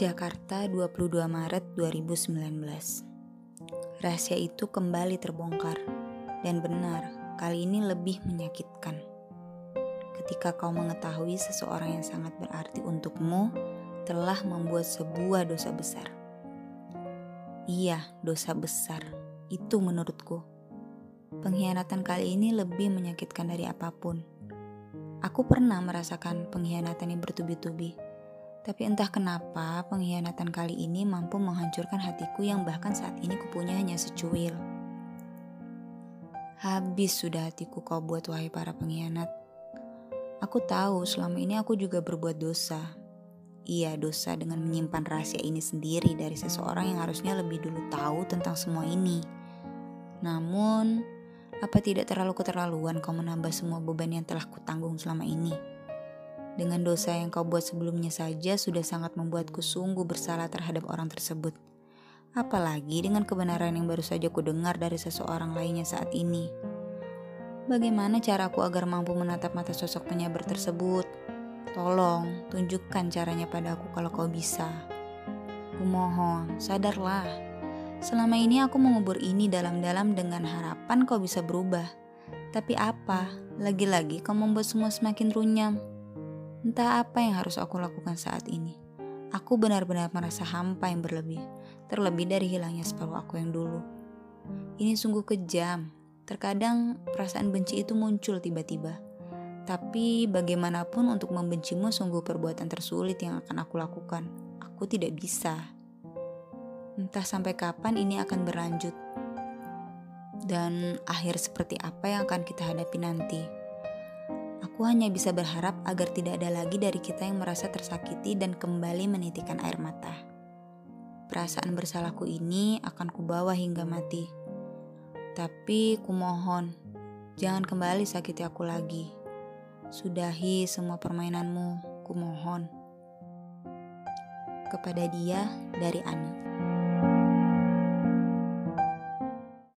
Jakarta 22 Maret 2019 Rahasia itu kembali terbongkar Dan benar, kali ini lebih menyakitkan. Ketika kau mengetahui seseorang yang sangat berarti untukmu Telah membuat sebuah dosa besar. Iya, dosa besar. Itu menurutku. Pengkhianatan kali ini lebih menyakitkan dari apa pun. Aku pernah merasakan pengkhianatan yang bertubi-tubi tapi entah kenapa pengkhianatan kali ini mampu menghancurkan hatiku yang bahkan saat ini kupunya hanya secuil. Habis sudah hatiku kau buat wahai para pengkhianat. Aku tahu selama ini aku juga berbuat dosa. Iya dosa dengan menyimpan rahasia ini sendiri dari seseorang yang harusnya lebih dulu tahu tentang semua ini. Namun, apa tidak terlalu keterlaluan kau menambah semua beban yang telah kutanggung selama ini? Dengan dosa yang kau buat sebelumnya saja sudah sangat membuatku sungguh bersalah terhadap orang tersebut. Apalagi dengan kebenaran yang baru saja ku dengar dari seseorang lainnya saat ini. Bagaimana caraku agar mampu menatap mata sosok penyabar tersebut? Tolong, tunjukkan caranya padaku kalau kau bisa. Kumohon, sadarlah. Selama ini aku mengubur ini dalam-dalam dengan harapan kau bisa berubah. Tapi apa? Lagi-lagi kau membuat semua semakin runyam. Entah apa yang harus aku lakukan saat ini. Aku benar-benar merasa hampa yang berlebih, terlebih dari hilangnya separuh aku yang dulu. Ini sungguh kejam. Terkadang perasaan benci itu muncul tiba-tiba. Tapi bagaimanapun untuk membencimu sungguh perbuatan tersulit yang akan aku lakukan. Aku tidak bisa. Entah sampai kapan ini akan berlanjut. Dan akhir seperti apa yang akan kita hadapi nanti. Aku hanya bisa berharap agar tidak ada lagi dari kita yang merasa tersakiti dan kembali menitikan air mata. Perasaan bersalahku ini akan kubawa hingga mati. Tapi kumohon, jangan kembali sakiti aku lagi. Sudahi semua permainanmu, kumohon. Kepada dia dari Ani.